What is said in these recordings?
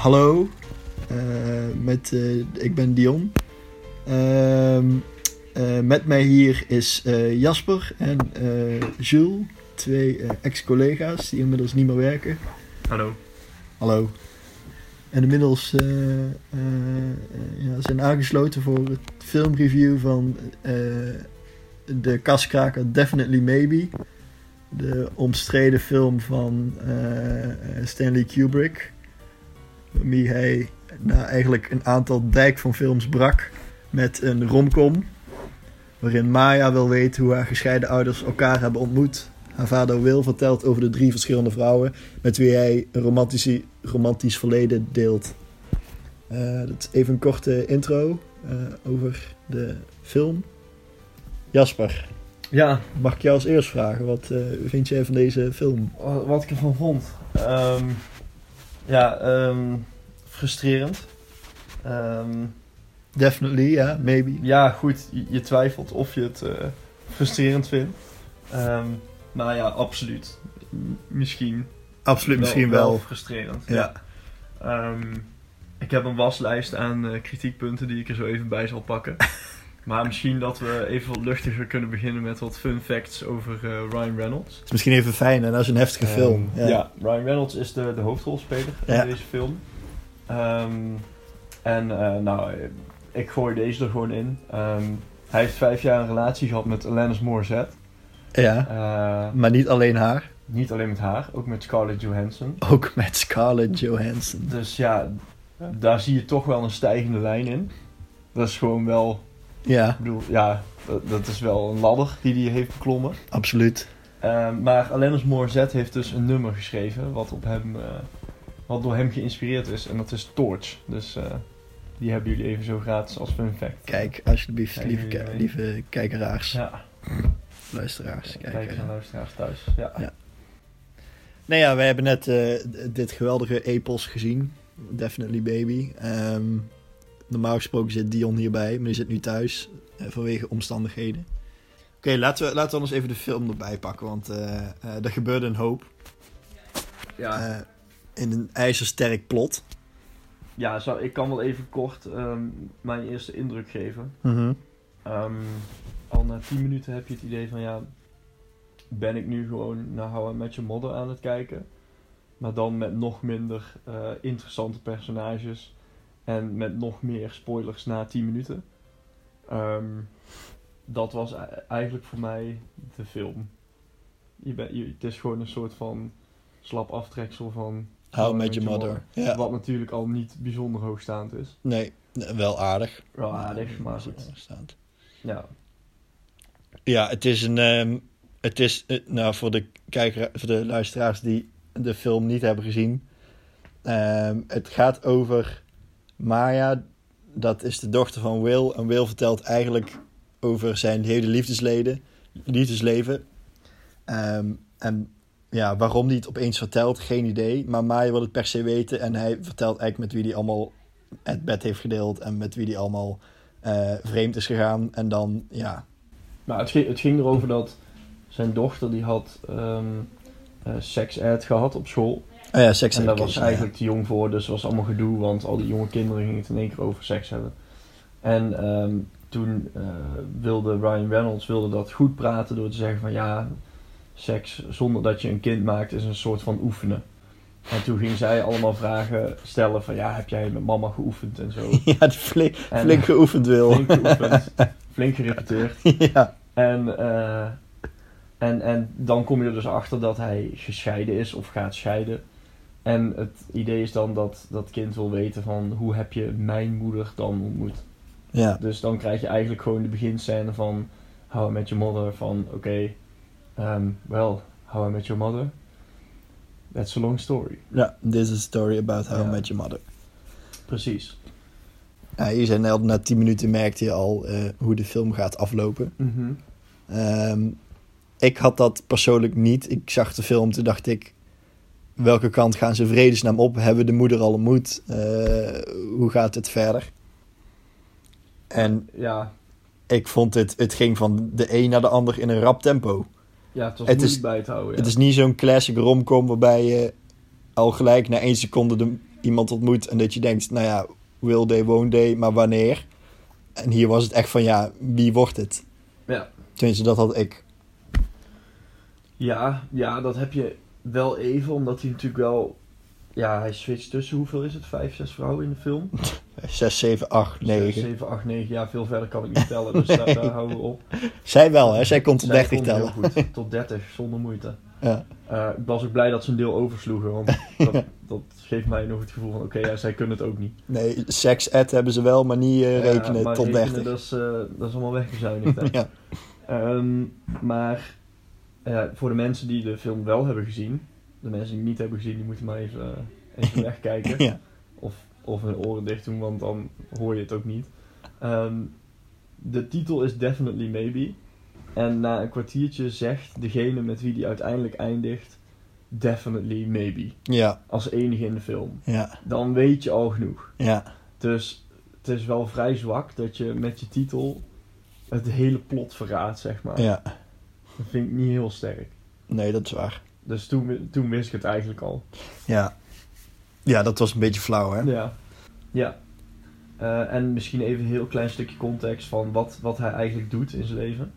hallo, eh, met, eh, ik ben Dion. Ehm, eh, met mij hier is Jasper en Jules, twee ex-collega's die inmiddels niet meer werken. Hallo. Hallo. En inmiddels eh, eh, ja, zijn aangesloten voor het filmreview van de kaskraker Definitely Maybe. De omstreden film van Stanley Kubrick. Waarmee hij na eigenlijk een aantal dijk van films brak met een romcom. Waarin Maya wil weten hoe haar gescheiden ouders elkaar hebben ontmoet. Haar vader Will vertelt over de drie verschillende vrouwen met wie hij een romantisch, romantisch verleden deelt. Eh, dat is even een korte intro eh, over de film. Jasper, Ja, mag ik jou als eerst vragen? Wat eh, vind jij van deze film? wa- wat ik ervan vond. Ehm, ja, ehm, frustrerend. Ehm, Definitely, ja, maybe. ja, goed, je, je twijfelt of je het eh, frustrerend vindt. Ehm, maar ja, absoluut. Misschien. Absoluut, misschien wel. frustrerend. Ja. Ik heb een waslijst aan eh, kritiekpunten die ik er zo even bij zal pakken. maar misschien dat we even wat luchtiger kunnen beginnen met wat fun facts over eh, Ryan Reynolds. Het is misschien even fijn, en dat is een heftige Ehm, film. Ja. Ryan Reynolds is de, de hoofdrolspeler Ja. in deze film. Ehm, en eh, nou, ik gooi deze er gewoon in. Ehm, hij heeft vijf jaar een relatie gehad met Alanis Morissette. ja, Eh, maar niet alleen haar. niet alleen met haar, ook met Scarlett Johansson. Ook met Scarlett Johansson. Dus ja, daar zie je toch wel een stijgende lijn in. Dat is gewoon wel, Ja, ik bedoel, ja, dat, dat is wel een ladder die hij heeft beklommen. absoluut. Ehm, maar Alanis Morissette heeft dus een nummer geschreven wat, op hem, eh, wat door hem geïnspireerd is. En dat is Torch. Dus eh, die hebben jullie even zo gratis als fun fact. Kijk, alsjeblieft, Kijk, lieve, ki- mee. lieve kijkeraars, Ja, luisteraars. kijkers Kijkers. en luisteraars thuis. Ja. Ja. Nou ja, wij hebben net eh, dit geweldige epos gezien. Definitely Baby. Ehm, normaal gesproken zit Dion hierbij, maar die zit nu thuis eh, vanwege omstandigheden. Oké, laten, we, laten we anders even de film erbij pakken, want eh, eh, er gebeurde een hoop. Ja, in een ijzersterk plot. ja zo, ik kan wel even kort ehm, mijn eerste indruk geven. Ehm, al na 10 minuten heb je het idee van ja, ben ik nu gewoon naar How I Met Your Mother aan het kijken. Maar dan met nog minder interessante personages. En met nog meer spoilers na 10 minuten. Ehm, dat was e- eigenlijk voor mij de film. Je je, het is gewoon een soort van slap aftreksel van How Met Your Mother. Ja. wat natuurlijk al niet bijzonder hoogstaand is. Nee, wel aardig. Wel aardig, maar goed. Ja, Ja, het is een. ehm, het is, eh, nou, voor de, kijker, voor de luisteraars die de film niet hebben gezien. ehm, het gaat over Maya. Dat is de dochter van Will. En Will vertelt eigenlijk over zijn hele liefdesleden, liefdesleven. Ehm, en ja, waarom hij het opeens vertelt, geen idee. Maar Maya wil het per se weten. En hij vertelt eigenlijk met wie hij allemaal het bed heeft gedeeld. En met wie hij allemaal eh, vreemd is gegaan. En dan, ja, Nou, het ging, het ging erover dat zijn dochter die had ehm eh seks-ed gehad op school. Oh ja, seks en daar was ze eigenlijk te jong voor, dus was allemaal gedoe, want al die jonge kinderen gingen het in één keer over seks hebben. En ehm, toen eh, wilde Ryan Reynolds wilde dat goed praten door te zeggen van ja, seks zonder dat je een kind maakt is een soort van oefenen. En toen ging zij allemaal vragen stellen van ja, heb jij met mama geoefend en zo. Ja, ja flink, En, flink geoefend wil. Flink geoefend, flink gerepeteerd. ja. En, eh, en, en dan kom je er dus achter dat hij gescheiden is of gaat scheiden. En het idee is dan dat dat kind wil weten van hoe heb je mijn moeder dan ontmoet. Ja. Dus dan krijg je eigenlijk gewoon de beginscène van How I Met Your Mother van oké, ehm, well, How I Met Your Mother. That's a long story. ja, this is a story about how I met your mother. Precies. Ja, je zei net, na 10 minuten merkte je al eh, hoe de film gaat aflopen. Mhm. Ehm, ik had dat persoonlijk niet. Ik zag de film, toen dacht ik... Welke kant gaan ze vredesnaam op? Hebben we de moeder al ontmoet? Eh, hoe gaat het verder? En Ja, ik vond het... Het ging van de een naar de ander in een rap tempo. ja, het was Het is- bij te houden. Ja. Het is niet zo'n classic romcom waarbij je al gelijk na één seconde de, iemand ontmoet en dat je denkt, nou ja, will day, won't day, maar wanneer? En hier was het echt van, ja, wie wordt het? Ja. Tenminste, dat had ik. Ja, ja, dat heb je wel even, omdat hij natuurlijk wel... Ja, hij switcht tussen, hoeveel is het? Vijf, zes vrouwen in de film? 6, 7, 8, 9. 6, 7, 8, 9. Ja, veel verder kan ik niet tellen, dus daar, daar houden we op. Zij wel, hè? Zij kon tot Zij 30 kon tellen. heel goed, tot 30, zonder moeite. Ja. Uh, ik was ook blij dat ze een deel oversloegen, want dat, dat geeft mij nog het gevoel van, oké, okay, ja, zij kunnen het ook niet. Nee, sex ed hebben ze wel, maar niet uh, rekenen ja, maar tot rekenen, 30. Dat is, uh, dat is allemaal weggezuinigd, hè? ja. Um, maar voor de mensen die de film wel hebben gezien, de mensen die het niet hebben gezien, die moeten maar even, even wegkijken. ja. Of, of hun oren dicht doen, want dan hoor je het ook niet. Um, de titel is Definitely Maybe. En na een kwartiertje zegt degene met wie die uiteindelijk eindigt, definitely maybe. Ja. Als enige in de film. Ja. Dan weet je al genoeg. Ja. Dus het is wel vrij zwak dat je met je titel het hele plot verraadt, zeg maar. Ja. Vind ik niet heel sterk. Nee, dat is waar. Dus toen, toen wist ik het eigenlijk al. Ja. Ja, dat was een beetje flauw, hè? Ja. Ja. Uh, en misschien even een heel klein stukje context van wat, wat hij eigenlijk doet in zijn leven.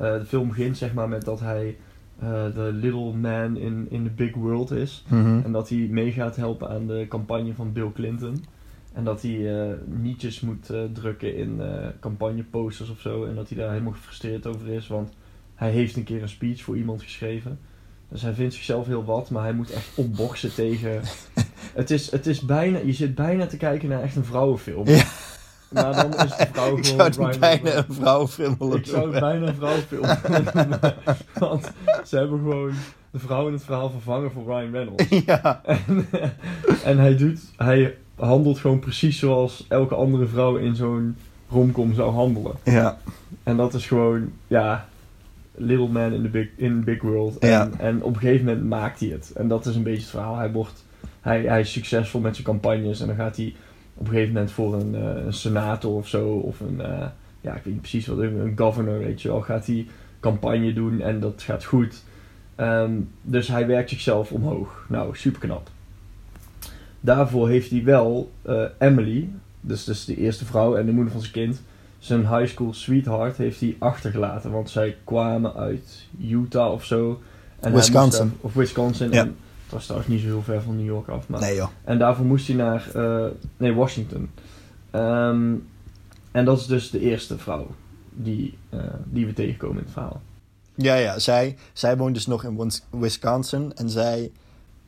Uh, de film begint zeg maar met dat hij uh, de little man in, in the big world is. Mm -hmm. En dat hij mee gaat helpen aan de campagne van Bill Clinton. En dat hij uh, nietjes moet drukken in campagneposters of zo. En dat hij daar helemaal gefrustreerd over is. Want hij heeft een keer een speech voor iemand geschreven. Dus hij vindt zichzelf heel wat, maar hij moet echt opboksen tegen... het, is, het is bijna... Je zit bijna te kijken naar echt een vrouwenfilm. Ja. Maar dan is de vrouw ik gewoon zou het bijna een vrouwenfilm willen Ik zou het bijna een vrouwenfilm willen. Want ze hebben gewoon de vrouw in het verhaal vervangen voor Ryan Reynolds. Ja. En, en hij doet... Hij handelt gewoon precies zoals elke andere vrouw in zo'n romcom zou handelen. Ja. En dat is gewoon... Ja... Little man in the big, in big world. En, Ja. en op een gegeven moment maakt hij het. En dat is een beetje het verhaal. Hij, wordt, hij, hij is succesvol met zijn campagnes. En dan gaat hij op een gegeven moment voor een, eh, een senator of zo. Of een, eh, ja, ik weet niet precies wat, een governor, weet je wel. Gaat hij campagne doen en dat gaat goed. Ehm, dus hij werkt zichzelf omhoog. Nou, super knap. Daarvoor heeft hij wel eh, Emily, dus, dus de eerste vrouw en de moeder van zijn kind, zijn high school sweetheart heeft hij achtergelaten. Want zij kwamen uit Utah of zo. En Wisconsin. daar- of Wisconsin. Ja. En het was trouwens niet zo heel ver van New York af. Maar Nee joh. en daarvoor moest hij naar eh, nee, Washington. Ehm, en dat is dus de eerste vrouw die, eh, die we tegenkomen in het verhaal. Ja, ja. Zij, zij woont dus nog in Wis- Wisconsin. En zij,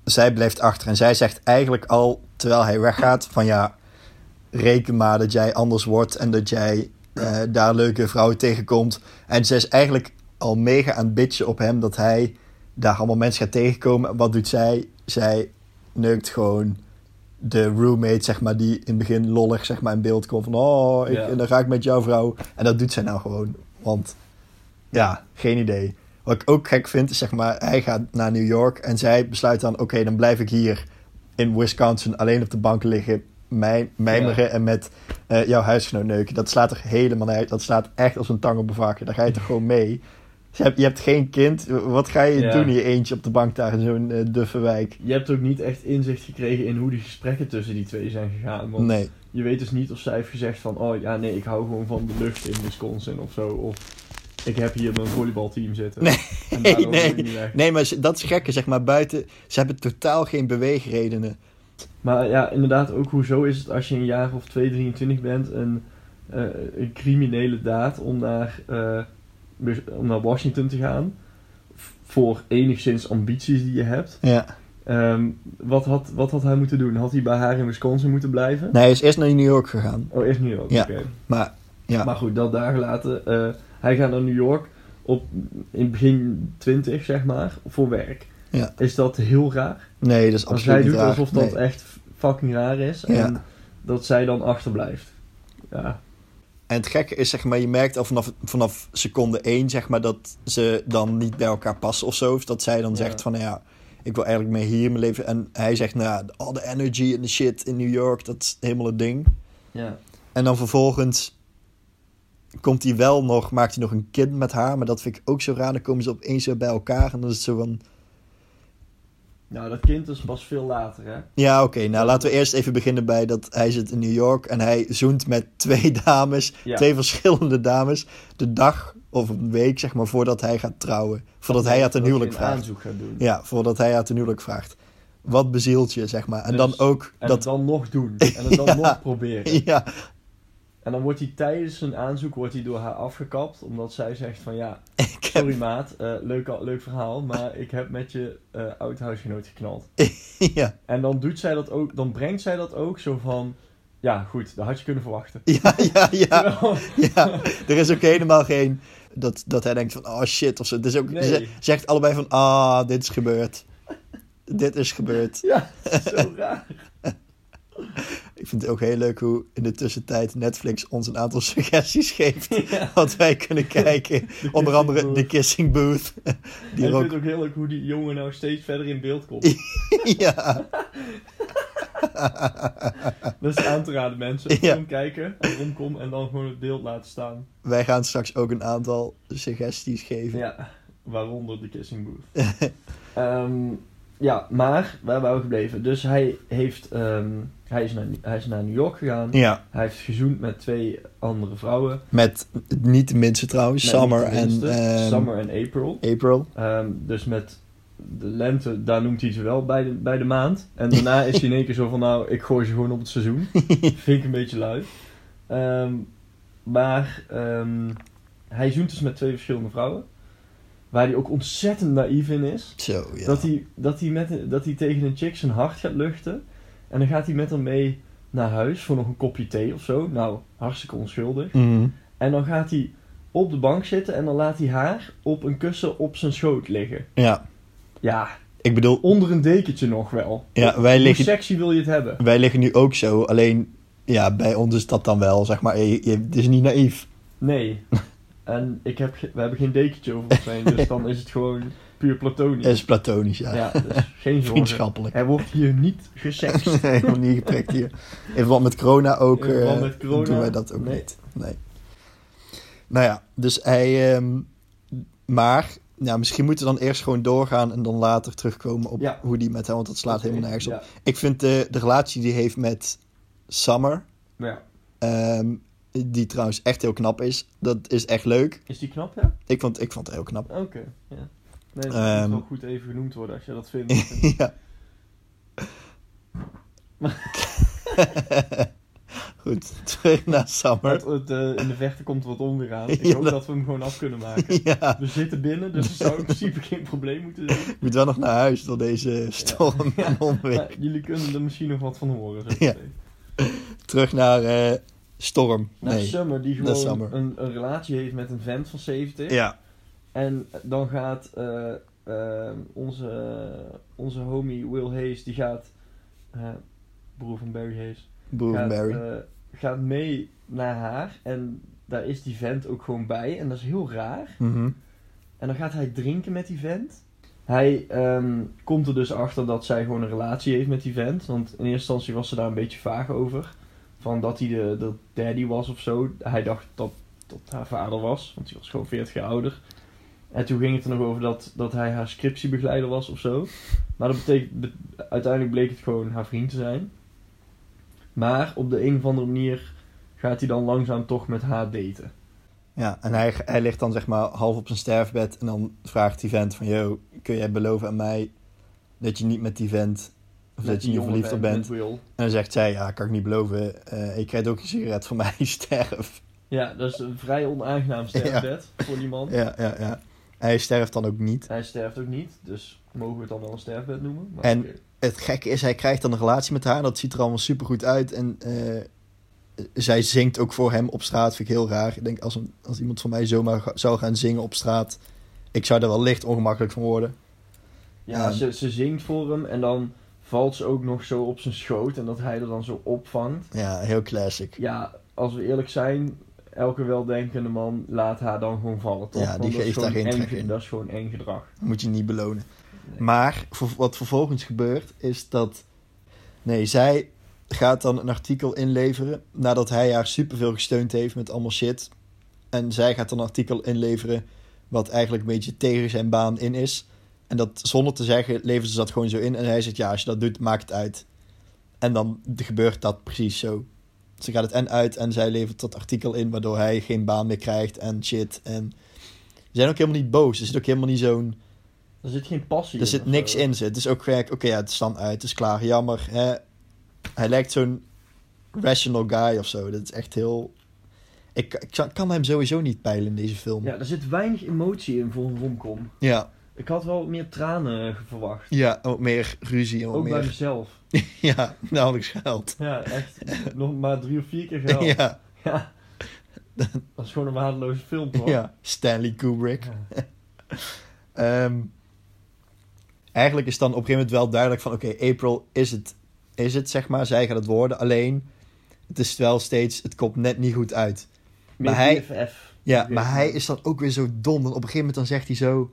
zij blijft achter. En zij zegt eigenlijk al, terwijl hij weggaat, van ja... Reken maar dat jij anders wordt en dat jij eh, daar leuke vrouwen tegenkomt. En zij is eigenlijk al mega aan het bitchen op hem dat hij daar allemaal mensen gaat tegenkomen. En wat doet zij? Zij neukt gewoon de roommate, zeg maar, die in het begin lollig zeg maar, in beeld komt. Van, oh, ik, Ja. dan ga ik met jouw vrouw. En dat doet zij nou gewoon. Want, ja, geen idee. Wat ik ook gek vind, is zeg maar, hij gaat naar New York en zij besluit dan, oké, dan blijf ik hier in Wisconsin alleen op de bank liggen, mij, mijmeren en met eh, jouw huisgenoot neuken. Dat slaat er helemaal uit. Dat slaat echt als een tang op een varken. Daar ga je toch gewoon mee. Je hebt, je hebt geen kind. Wat ga je Ja. doen hier eentje op de bank daar in zo'n eh, duffe wijk? Je hebt ook niet echt inzicht gekregen in hoe die gesprekken tussen die twee zijn gegaan. Want Nee. je weet dus niet of zij heeft gezegd van... Oh ja, nee, ik hou gewoon van de lucht in Wisconsin of zo. Of ik heb hier mijn volleybalteam zitten. Nee, nee. Nee, maar dat is gekke, zeg maar, buiten... Ze hebben totaal geen beweegredenen. Maar ja, inderdaad, ook hoezo is het als je een jaar of 2, 23 bent een, eh, een criminele daad om naar, eh, om naar Washington te gaan. Voor enigszins ambities die je hebt. Ja. Ehm, wat, had, wat had hij moeten doen? Had hij bij haar in Wisconsin moeten blijven? Nee, hij is eerst naar New York gegaan. Oh, eerst New York, Ja. oké. Maar, ja. Maar goed, dat daar gelaten. Eh, hij gaat naar New York op, in begin 20, zeg maar, voor werk. Ja. Is dat heel raar? nee, dat is absoluut niet doet raar. alsof dat Nee. echt fucking raar is. Ja. En dat zij dan achterblijft. Ja. En het gekke is, zeg maar, je merkt al vanaf, vanaf seconde één, zeg maar, dat ze dan niet bij elkaar passen of zo. Of dat zij dan Ja. zegt van, nou ja, ik wil eigenlijk mee hier in mijn leven. En hij zegt, nou ja, all the energy en the shit in New York, dat is helemaal het ding. ja. En dan vervolgens komt hij wel nog, maakt hij nog een kind met haar. Maar dat vind ik ook zo raar. Dan komen ze opeens weer bij elkaar. En dan is het zo van... Nou, dat kind is pas veel later, hè? Ja, oké. Nou, laten we eerst even beginnen bij dat hij zit in New York en hij zoent met twee dames, Ja. twee verschillende dames, de dag of een week, zeg maar, voordat hij gaat trouwen. Voordat hij haar ten huwelijk vraagt. aanzoek gaat doen. Ja, voordat hij haar ten huwelijk vraagt. Wat bezielt je, zeg maar. En Dus- dan ook En het dat... dan nog doen. En het dan Ja. nog proberen. Ja, En dan wordt hij tijdens zijn aanzoek wordt hij door haar afgekapt. Omdat zij zegt van ja. sorry maat, eh, leuk, leuk verhaal. Maar ik heb met je eh oud huisgenoot geknald. Ja, En dan doet zij dat ook, dan brengt zij dat ook zo van... Ja, goed, dat had je kunnen verwachten. ja, ja, ja. Ja, er is ook helemaal geen... Dat, dat hij denkt van, oh shit, of zo. Het is ook, Nee. ze zegt allebei van, ah, dit is gebeurd. dit is gebeurd. ja, zo raar. Ik vind het ook heel leuk hoe in de tussentijd Netflix ons een aantal suggesties geeft. Ja. Wat wij kunnen kijken. De Onder andere Kissing The Kissing Booth. Die ik vind het ook heel leuk hoe die jongen nou steeds verder in beeld komt. ja. Dat is aan te raden mensen. Ja. Film kijken, en rondkom en dan gewoon het beeld laten staan. Wij gaan straks ook een aantal suggesties geven. Ja, waaronder de Kissing Booth. Ehm, ja, maar waar waren we gebleven? Dus hij, heeft, ehm, hij, is naar, hij is naar New York gegaan. Ja, Hij heeft gezoend met twee andere vrouwen. met niet de minste trouwens. Summer en ehm, Summer en April. April. Ehm, dus met de lente, daar noemt hij ze wel bij de, bij de maand. En daarna is hij in één keer zo van, nou, ik gooi ze gewoon op het seizoen. Vind ik een beetje lui. Maar hij zoent dus met twee verschillende vrouwen. Waar hij ook ontzettend naïef in is. Zo, ja. Dat, hij, dat, hij met, dat hij tegen een chick zijn hart gaat luchten. En dan gaat hij met haar mee naar huis voor nog een kopje thee of zo. Nou, hartstikke onschuldig. Mhm. En dan gaat hij op de bank zitten en dan laat hij haar op een kussen op zijn schoot liggen. Ja, Ja, ik bedoel, onder een dekentje nog wel. ja, wij Hoe liggen, sexy wil je het hebben? wij liggen nu ook zo. Alleen, ja, bij ons is dat dan wel, zeg maar. Je, je- het is niet naïef. Nee. En ik heb we hebben geen dekentje over ons heen, dus dan is het gewoon puur platonisch. Het is platonisch, ja. Ja, dus geen zorgen. Vriendschappelijk. Hij wordt hier niet gesext. nee, nog niet geprikt hier. In verband met corona ook. In verband eh, met corona? Doen wij dat ook Nee. niet. Nee. Nou ja, dus hij... ehm, maar, ja, misschien moeten we dan eerst gewoon doorgaan en dan later terugkomen op Ja. hoe die met hem... Want dat slaat helemaal nergens op. Ja. Ik vind de, de relatie die hij heeft met Summer... ja. ehm, die trouwens echt heel knap is. Dat is echt leuk. Is die knap, ja? Ik vond, ik vond het heel knap. Oké, ja. Nee, dat Ehm. moet wel goed even genoemd worden als je dat vindt. ja. Goed, terug naar Summer. Het, het, eh, in de vechten komt wat onweer aan. Ik Ja, hoop dat- dat we hem gewoon af kunnen maken. Ja, We zitten binnen, dus het zou in principe geen probleem moeten zijn. ik moet wel nog naar huis door deze storm Ja. en onweer. Jullie kunnen er misschien nog wat van horen. Zo. Terug naar eh, Storm. Naar Nee. Summer, die gewoon een, een relatie heeft met een vent van 70. Ja, En dan gaat eh, eh, onze, onze homie Will Hayes, die gaat, broer van Barry Hayes, Broer gaat, Mary. eh, gaat mee naar haar. En daar is die vent ook gewoon bij. En dat is heel raar. Mhm. En dan gaat hij drinken met die vent. Hij ehm, komt er dus achter dat zij gewoon een relatie heeft met die vent. Want in eerste instantie was ze daar een beetje vaag over. Van dat hij de, de daddy was of zo. Hij dacht dat dat haar vader was. Want hij was gewoon 40 jaar ouder. En toen ging het er nog over dat, dat hij haar scriptiebegeleider was of zo. Maar dat betekent, be- uiteindelijk bleek het gewoon haar vriend te zijn. Maar op de een of andere manier gaat hij dan langzaam toch met haar daten. Ja, en hij, hij ligt dan zeg maar half op zijn sterfbed en dan vraagt die vent van... Yo, kun jij beloven aan mij dat je niet met die vent... Of dat je jonge verliefd op bent? En dan zegt zij, ja, kan ik niet beloven. Eh je krijgt ook een sigaret van mij, sterf. Ja, dat is een vrij onaangenaam sterfbed voor die man. Ja, ja, ja. Hij sterft dan ook niet. Hij sterft ook niet, dus mogen we het dan wel een sterfbed noemen. Maar En-. Het gekke is, hij krijgt dan een relatie met haar. Dat ziet er allemaal super goed uit. En eh, zij zingt ook voor hem op straat. Vind ik heel raar. Ik denk, als, een, als iemand van mij zomaar zou gaan zingen op straat... Ik zou er wel licht ongemakkelijk van worden. Ja, Ehm. ze, ze zingt voor hem en dan valt ze ook nog zo op zijn schoot en dat hij er dan zo opvangt. Ja, heel classic. Ja, als we eerlijk zijn, elke weldenkende man laat haar dan gewoon vallen, toch? Ja, die geeft daar geen eng trek ge- in. Dat is gewoon eng gedrag. Moet je niet belonen. Nee. Maar wat vervolgens gebeurt, is dat... Nee, zij gaat dan een artikel inleveren... nadat hij haar superveel gesteund heeft met allemaal shit. En zij gaat dan een artikel inleveren... wat eigenlijk een beetje tegen zijn baan in is. En dat zonder te zeggen, leveren ze dat gewoon zo in. En hij zegt, ja, als je dat doet, maakt het uit. En dan gebeurt dat precies zo. Ze gaat het en uit en zij levert dat artikel in, waardoor hij geen baan meer krijgt en shit. En ze zijn ook helemaal niet boos. Er zit ook helemaal niet zo'n... Er zit geen passie Er zit niks in. Zit. Het is ook gelijk, oké, ja, het is dan uit, het is klaar, jammer. Hè? Hij lijkt zo'n rational guy of zo. Dat is echt heel... Ik, ik kan hem sowieso niet peilen in deze film. Ja, er zit weinig emotie in voor een romcom. Ja. Ik had wel meer tranen verwacht. Ja, ook meer ruzie. Ook, ook meer... bij mezelf. ja, ik geld. Ja, echt. Nog maar drie of vier keer geld. Ja. ja. Dat is gewoon een waardeloze film, toch? Ja, Stanley Kubrick. Ja. Ehm, eigenlijk is dan op een gegeven moment wel duidelijk van... Oké, April is het, is het, zeg maar. Zij gaat het worden. Alleen, het is wel steeds... Het komt net niet goed uit. Meer maar hij, Ja, maar hij is dan ook weer zo dom. En op een gegeven moment dan zegt hij zo...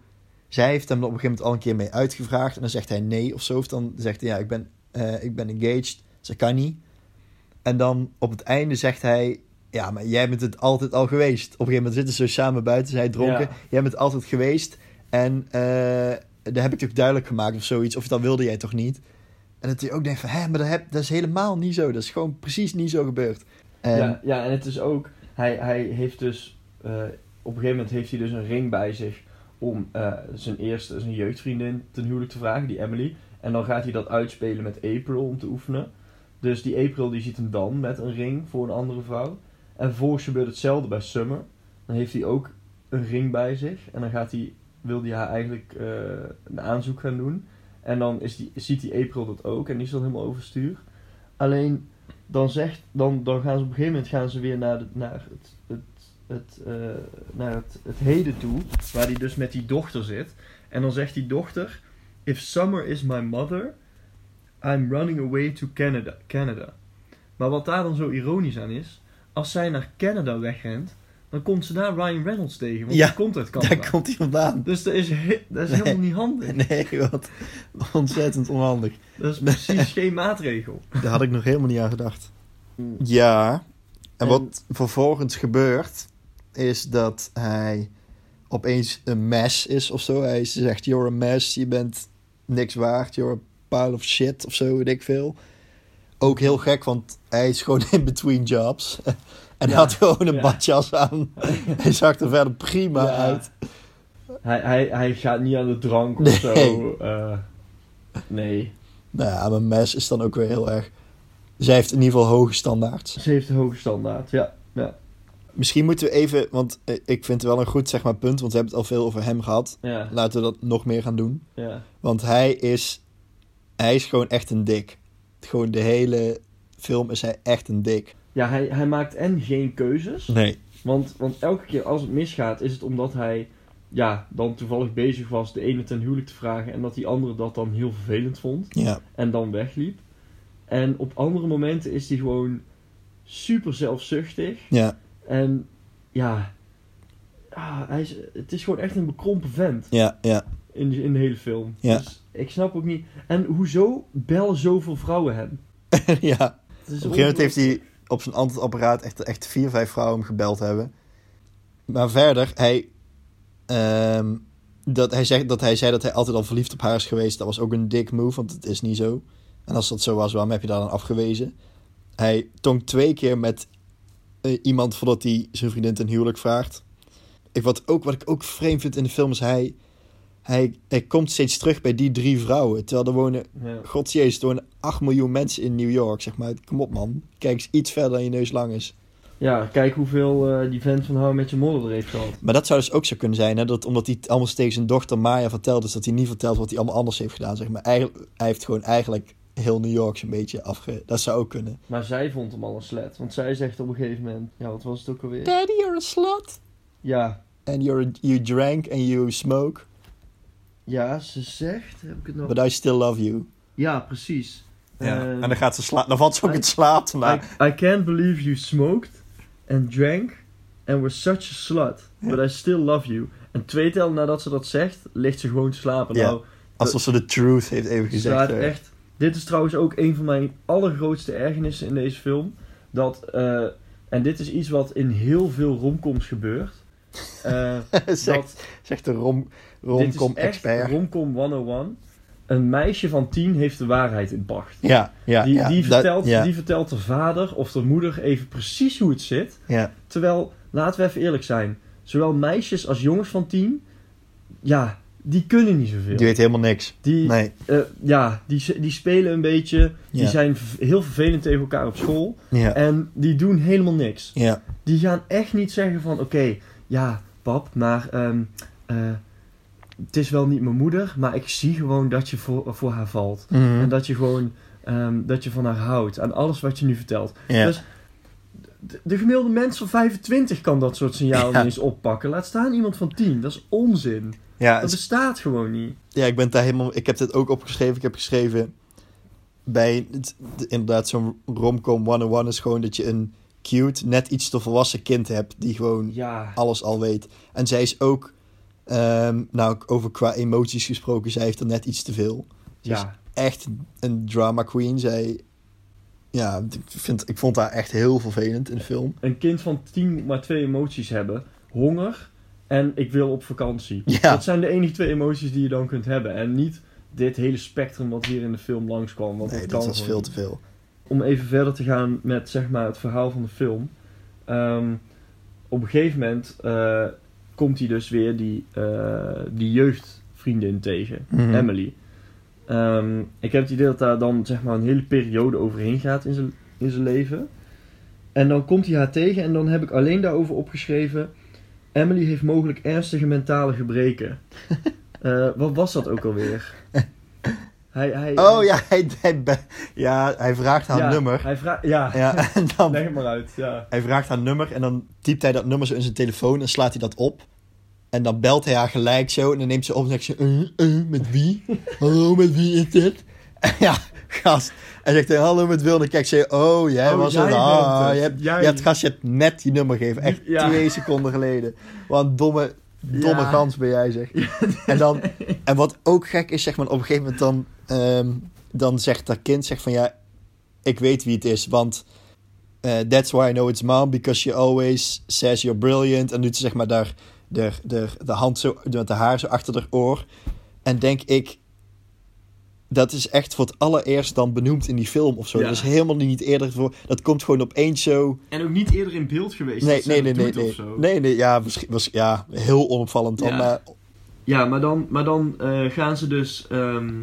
Zij heeft hem er op een gegeven moment al een keer mee uitgevraagd. En dan zegt hij nee of zo. Of dan zegt hij, ja, ik ben, uh, ik ben engaged. Ze kan niet. En dan op het einde zegt hij... Ja, maar jij bent het altijd al geweest. Op een gegeven moment zitten ze samen buiten. Zij dronken. Ja. Jij bent altijd geweest. En uh, daar heb ik toch duidelijk gemaakt of zoiets. Of dat wilde jij toch niet? En dat hij ook denkt van... Hé, maar dat, heb, dat is helemaal niet zo. Dat is gewoon precies niet zo gebeurd. En... Ja, ja, en het is ook... Hij, hij heeft dus... Uh, op een gegeven moment heeft hij dus een ring bij zich om uh, zijn eerste zijn jeugdvriendin ten huwelijk te vragen, die Emily. En dan gaat hij dat uitspelen met April om te oefenen. Dus die April die ziet hem dan met een ring voor een andere vrouw. En vervolgens gebeurt hetzelfde bij Summer. Dan heeft hij ook een ring bij zich. En dan gaat hij, wil hij haar eigenlijk uh, een aanzoek gaan doen. En dan is die, ziet die April dat ook. En die is dan helemaal overstuur. Alleen, dan, zegt, dan, dan gaan ze op een gegeven moment gaan ze weer naar, de, naar het het, uh, naar het, het heden toe, waar hij dus met die dochter zit. En dan zegt die dochter: If Summer is my mother, I'm running away to Canada. Canada. Maar wat daar dan zo ironisch aan is, als zij naar Canada wegrent, dan komt ze daar Ryan Reynolds tegen. Want ja, die komt uit Canada. Daar komt hij vandaan. Dus dat is, dat is Nee. helemaal niet handig. Nee, wat ontzettend onhandig. Dat is precies geen maatregel. Daar had ik nog helemaal niet aan gedacht. Mm. Ja, en En- wat vervolgens gebeurt, is dat hij opeens een mess is of zo. Hij zegt, you're a mess, je bent niks waard, you're a pile of shit of zo, weet ik veel. Ook heel gek, want hij is gewoon in between jobs. En Ja, had gewoon een ja. badjas aan. hij zag er verder prima Ja. uit. Hij, hij, hij gaat niet aan de drank of Nee. zo. eh, nee. Nou ja, een mes is dan ook weer heel erg... Zij heeft in ieder geval hoge standaards. Ze heeft een hoge standaard, ja. ja. Misschien moeten we even, want eh, ik vind het wel een goed zeg maar, punt, want we hebben het al veel over hem gehad. Ja, Laten we dat nog meer gaan doen. ja. Want hij is, hij is gewoon echt een dik. Gewoon de hele film is hij echt een dik. ja hij, hij maakt en geen keuzes. Nee. Want, want elke keer als het misgaat, is het omdat hij ja, dan toevallig bezig was de ene ten huwelijk te vragen. En dat die andere dat dan heel vervelend vond. Ja. En dan wegliep. En op andere momenten is hij gewoon super zelfzuchtig. Ja. En ja, ah, hij is, het is gewoon echt een bekrompen vent Ja. Ja. in, de- in de hele film. Ja. Dus ik snap ook niet. En hoezo bellen zoveel vrouwen hem? ja. Op een gegeven moment heeft hij op zijn antwoordapparaat echt, echt vier, vijf vrouwen hem gebeld hebben. Maar verder, hij, ehm, dat, hij, zegt, dat hij zei dat hij altijd al verliefd op haar is geweest. Dat was ook een dik move, want het is niet zo. En als dat zo was, waarom heb je daar dan afgewezen? Hij tongt twee keer met iemand voordat hij zijn vriendin ten huwelijk vraagt. Ik, wat, ook, wat ik ook vreemd vind in de film is hij, hij, hij komt steeds terug bij die drie vrouwen. Terwijl er wonen Ja. Godsjezus, er wonen 8 miljoen mensen in New York, zeg maar. Kom op, man. Kijk eens iets verder dan je neus lang is. ja, kijk hoeveel eh, die vent van How I Met Your Mother er heeft gehad. Maar dat zou dus ook zo kunnen zijn, hè. Dat, omdat hij allemaal tegen zijn dochter Maya vertelt, dus dat hij niet vertelt wat hij allemaal anders heeft gedaan, zeg maar. Hij heeft gewoon eigenlijk heel New York zo'n beetje afge... Dat zou ook kunnen. Maar zij vond hem al een slet. Want zij zegt op een gegeven moment... Ja, wat was het ook alweer? Daddy, you're a slut. Ja, And you're, you drank and you smoke, ja, ze zegt... Heb ik het nog... but I still love you. Ja, precies. Ehm, en dan gaat ze slapen. Dan valt ze ook in slaap. I, Maar... I can't believe you smoked and drank and were such a slut. But I still love you. En twee tellen nadat ze dat zegt, ligt ze gewoon te slapen. Ja, Nou, Alsof ze de truth heeft even ze gezegd. staat eh. echt... Dit is trouwens ook een van mijn allergrootste ergernissen in deze film. Dat, eh, en dit is iets wat in heel veel romcoms gebeurt. Uh, zegt, dat, zegt de rom, romcom-expert. Romcom 101. Een meisje van tien heeft de waarheid in pacht. Ja, ja, die, ja, die, dat- vertelt, ja. die vertelt de vader of de moeder even precies hoe het zit. Ja, Terwijl, laten we even eerlijk zijn. Zowel meisjes als jongens van tien, ja, die kunnen niet zoveel. die weet helemaal niks. Die, Nee, eh, ja, die, die spelen een beetje. Die zijn heel vervelend tegen elkaar op school. ja, En die doen helemaal niks. ja, Die gaan echt niet zeggen van... Oké, ja, pap, maar... ehm, eh, het is wel niet mijn moeder, maar ik zie gewoon dat je voor, voor haar valt. Mhm. En dat je gewoon... ehm, dat je van haar houdt. Aan alles wat je nu vertelt. ja. Dus de, de gemiddelde mens van 25 kan dat soort niet eens oppakken. Laat staan iemand van 10. Dat is onzin. Ja, Dat bestaat gewoon niet. Ja, ik ben daar helemaal. Ik heb dit ook opgeschreven. Ik heb geschreven bij het- de- inderdaad zo'n romcom 101 is gewoon dat je een cute, net iets te volwassen kind hebt die gewoon Ja. alles al weet. En zij is ook, ehm, nou over qua emoties gesproken, zij heeft er net iets te veel. Ze is Ja. echt een drama queen. Zij, ja, ik, vind, ik vond haar echt heel vervelend in de film. Een kind van 10 moet maar twee emoties hebben. Honger en ik wil op vakantie. Ja. Dat zijn de enige twee emoties die je dan kunt hebben. En niet dit hele spectrum wat hier in de film langskwam. Want Nee, dat was veel te veel. Om even verder te gaan met zeg maar, het verhaal van de film. Ehm, op een gegeven moment eh, komt hij dus weer die, eh, die jeugdvriendin tegen. Mhm. Emily. Ehm, ik heb het idee dat daar dan zeg maar een hele periode overheen gaat in zijn, in zijn leven. En dan komt hij haar tegen en dan heb ik alleen daarover opgeschreven. Emily heeft mogelijk ernstige mentale gebreken. Eh, wat was dat ook alweer? Hij, hij, Oh ja, hij, hij, ja, hij vraagt haar ja, nummer. Hij vraagt, ja, Ja, en dan, leg het maar uit. Ja. Hij vraagt haar nummer en dan typt hij dat nummer zo in zijn telefoon en slaat hij dat op. En dan belt hij haar gelijk zo en dan neemt ze op en zegt ze, eh, eh, met wie? Hallo, met wie is dit? En ja, gast. En zegt hij, hallo, met Wil. En dan kijkt ze, oh, jij Oh, was jij het. Ah, het. je hebt, Jij. je hebt, gast, je hebt net je nummer gegeven. Echt Ja. twee seconden geleden. Wat een domme, domme Ja. gans ben jij, zeg. En, dan, en wat ook gek is, zeg maar, op een gegeven moment dan, ehm, dan zegt dat kind, zegt van, ja, ik weet wie het is, want... Uh, that's why I know it's mom, because she always says you're brilliant. En doet ze zeg maar daar de, de, de hand zo, met de haar zo achter haar oor. En denk ik, dat is echt voor het allereerst dan benoemd in die film of zo. Ja. Dat is helemaal niet eerder voor. Dat komt gewoon opeens zo. En ook niet eerder in beeld geweest. Nee, nee, nee, nee, nee. Nee, nee, ja, misschien was ja heel onopvallend dan. Ja. Maar Ja, maar dan, maar dan eh, gaan ze dus. ehm,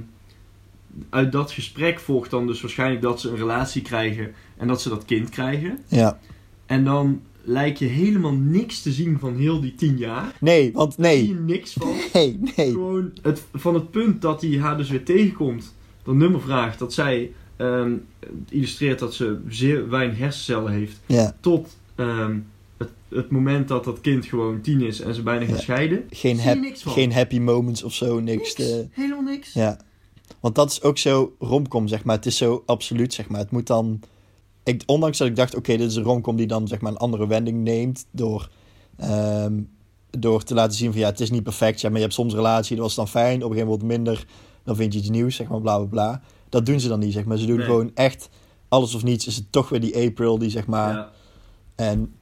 uit dat gesprek volgt dan dus waarschijnlijk dat ze een relatie krijgen en dat ze dat kind krijgen. ja, En dan lijkt je helemaal niks te zien van heel die tien jaar. nee, want Daar zie je nee, niks van. nee, nee. Gewoon het, van het punt dat hij haar dus weer tegenkomt, dat nummer vraagt, dat zij ehm, illustreert dat ze zeer weinig hersencellen heeft, Ja, tot ehm, het, het moment dat dat kind gewoon tien is en ze bijna gaan Ja. scheiden. geen, Zie je hap, niks van. geen happy moments of zo, niks. Niks, helemaal niks. Ja, want dat is ook zo romcom, zeg maar. Het is zo absoluut, zeg maar. Het moet dan... Ik, ondanks dat ik dacht, oké, dit is een romcom die dan zeg maar een andere wending neemt door, ehm, door te laten zien van ja, het is niet perfect, ja, maar je hebt soms een relatie, dat was dan fijn, op een gegeven moment minder, dan vind je iets nieuws, zeg maar, bla bla bla. Dat doen ze dan niet, zeg maar. Ze doen Nee. gewoon echt alles of niets. Is het toch weer die April die zeg maar... Ja. En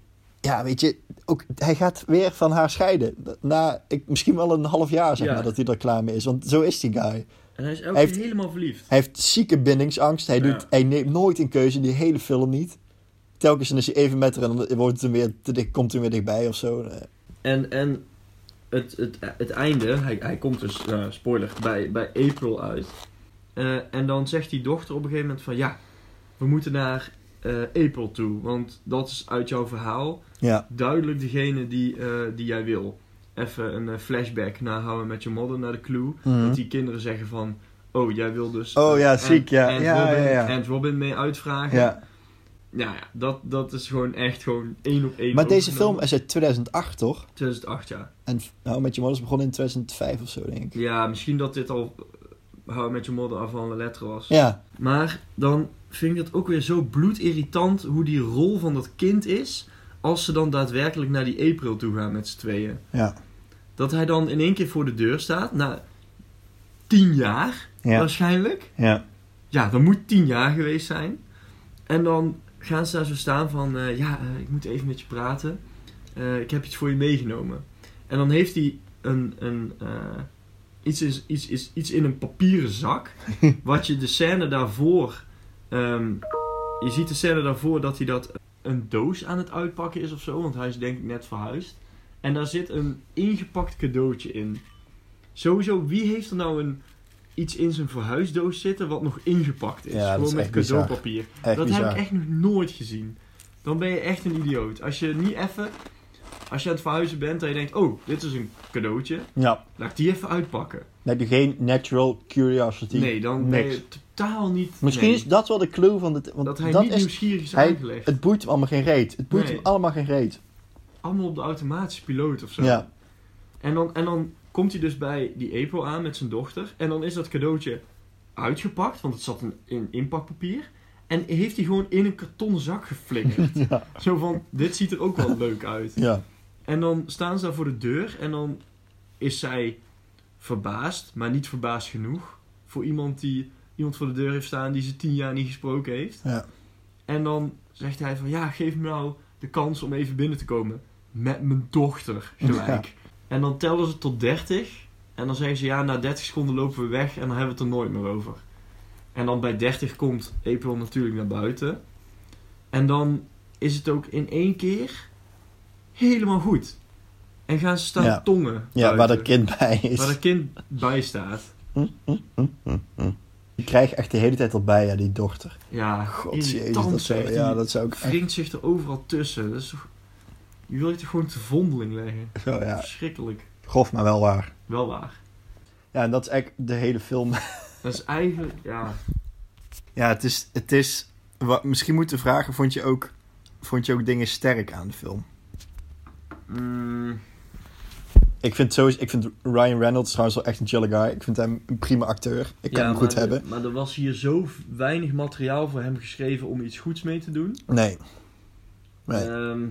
ja, weet je, ook, hij gaat weer van haar scheiden. Na ik, misschien wel een half jaar, zeg Ja. maar, dat hij er klaar mee is. Want zo is die guy. En hij is elke keer helemaal verliefd. Hij heeft zieke bindingsangst. Hij, doet, hij neemt nooit een keuze in die hele film niet. Telkens is hij even met haar en dan wordt het weer te komt hij weer dichtbij of zo. En, en het, het, het einde, hij, hij komt dus, eh, spoiler, bij, bij April uit. Eh, en dan zegt die dochter op een gegeven moment van ja, we moeten naar eh, April toe. Want dat is uit jouw verhaal Ja, duidelijk degene die, die jij wil. Even een eh, flashback naar How I Met Your Mother, naar de clue. Mhm. Dat die kinderen zeggen van, oh jij wil dus... Oh, ja, ziek, ja. Ant Ja, Robin, ja, Robin mee uitvragen. ja. Ja, ja dat, dat is gewoon echt gewoon één op één Maar deze film is uit 2008, toch? 2008, ja. En nou, met je moeder is begonnen in 2005 of zo, denk ik. Ja, misschien dat dit al eh, How Met Your Mother avant la lettre was. Ja, Maar dan vind ik het ook weer zo bloedirritant hoe die rol van dat kind is... als ze dan daadwerkelijk naar die April toe gaan met z'n tweeën. ja, Dat hij dan in één keer voor de deur staat, na tien jaar ja, waarschijnlijk. ja. Ja, dat moet tien jaar geweest zijn. En dan gaan ze daar zo staan van... eh, ja, eh, ik moet even met je praten. eh, ik heb iets voor je meegenomen. En dan heeft hij een, een, iets, is, iets, is, iets in een papieren zak. wat je de scène daarvoor. ehm, je ziet de scène daarvoor dat hij dat een doos aan het uitpakken is of zo. Want hij is denk ik net verhuisd. En daar zit een ingepakt cadeautje in. Sowieso, wie heeft er nou een, iets in zijn verhuisdoos zitten wat nog ingepakt is? Ja, Gewoon met cadeaupapier. Dat bizar. heb ik echt nog nooit gezien. Dan ben je echt een idioot. Als je niet even, als je aan het verhuizen bent en je denkt, oh, dit is een cadeautje, Ja, laat ik die even uitpakken. dan heb je geen natural curiosity. Nee, dan ben je totaal niet. Misschien nee. is dat wel de clue van dit. Want dat hij dat niet is, nieuwsgierig is hij- aangelegd. het boeit hem allemaal geen reet. Het boeit Nee. hem allemaal geen reet. Allemaal op de automatische piloot of zo. Ja. En dan, en dan komt hij dus bij die April aan met zijn dochter. En dan is dat cadeautje uitgepakt, want het zat in, in inpakpapier. En heeft hij gewoon in een kartonnen zak geflikkerd. Ja. Zo van, dit ziet er ook wel leuk uit. ja. En dan staan ze daar voor de deur en dan is zij verbaasd, maar niet verbaasd genoeg. Voor iemand die iemand voor de deur heeft staan die ze tien jaar niet gesproken heeft. Ja. En dan zegt hij van, ja, geef me nou de kans om even binnen te komen. Met mijn dochter gelijk. En dan tellen ze tot 30. En dan zeggen ze, ja, na 30 seconden lopen we weg en dan hebben we het er nooit meer over. En dan bij 30 komt April natuurlijk naar buiten. En dan is het ook in één keer helemaal goed. En gaan ze staan Ja. tongen. ja, waar dat kind bij is. Waar dat kind bij staat. Ik krijg echt de hele tijd al bij, ja, die dochter. Ja, God, jezus, dat zou, ja, dat zou ik echt wringt zich er overal tussen. Dat is toch... Je wil je toch gewoon te vondeling leggen? zo, ja, Verschrikkelijk. grof, maar wel waar. Wel waar. Ja, en dat is eigenlijk de hele film. Dat is eigenlijk, ja... Ja, het is, het is wat, misschien moeten we vragen, vond je, ook, vond je ook dingen sterk aan de film? Mm, Ik vind, sowieso, ik vind Ryan Reynolds trouwens wel echt een chille guy. Ik vind hem een prima acteur. Ik kan ja, hem goed hebben. Maar er was hier zo weinig materiaal voor hem geschreven om iets goeds mee te doen. Nee. Nee. Ehm,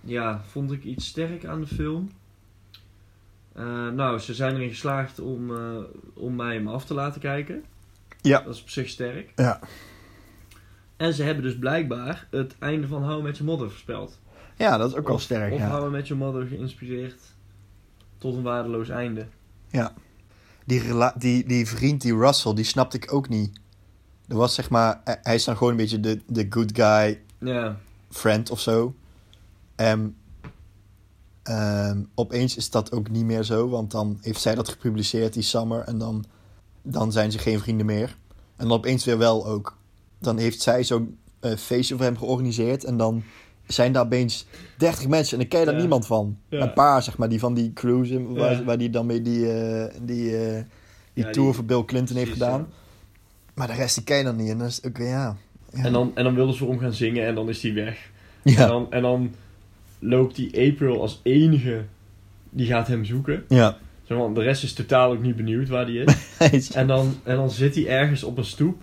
ja, vond ik iets sterk aan de film. Eh, nou, ze zijn erin geslaagd om, eh, om mij hem af te laten kijken. Ja. Dat is op zich sterk. Ja. En ze hebben dus blijkbaar het einde van How Met Your Mother voorspeld. Ja, dat is ook wel sterk, Of ja. Met Your Mother geïnspireerd tot een waardeloos einde. Die, rela- die, die vriend, die Russell, die snapte ik ook niet. Er was zeg maar, hij- hij is dan gewoon een beetje de, de good guy Ja, friend of zo. En ehm, opeens is dat ook niet meer zo, want dan heeft zij dat gepubliceerd, die Summer, en dan, dan zijn ze geen vrienden meer. En dan opeens weer wel ook. Dan heeft zij zo'n eh, feestje voor hem georganiseerd en dan zijn daar opeens 30 mensen en dan ken daar Ja. niemand van. Ja. Een paar, zeg maar, die van die cruise, waar, Ja. waar die dan mee die, eh, die, eh, die tour die- voor Bill Clinton heeft gedaan. Maar de rest die ken je dan niet en dan is ook ja. En, dan, en dan wilden ze om gaan zingen en dan is hij weg. En, dan, en dan loopt die April als enige, die gaat hem zoeken. ja. Maar, de rest is totaal ook niet benieuwd waar die is. En dan, en dan zit hij ergens op een stoep,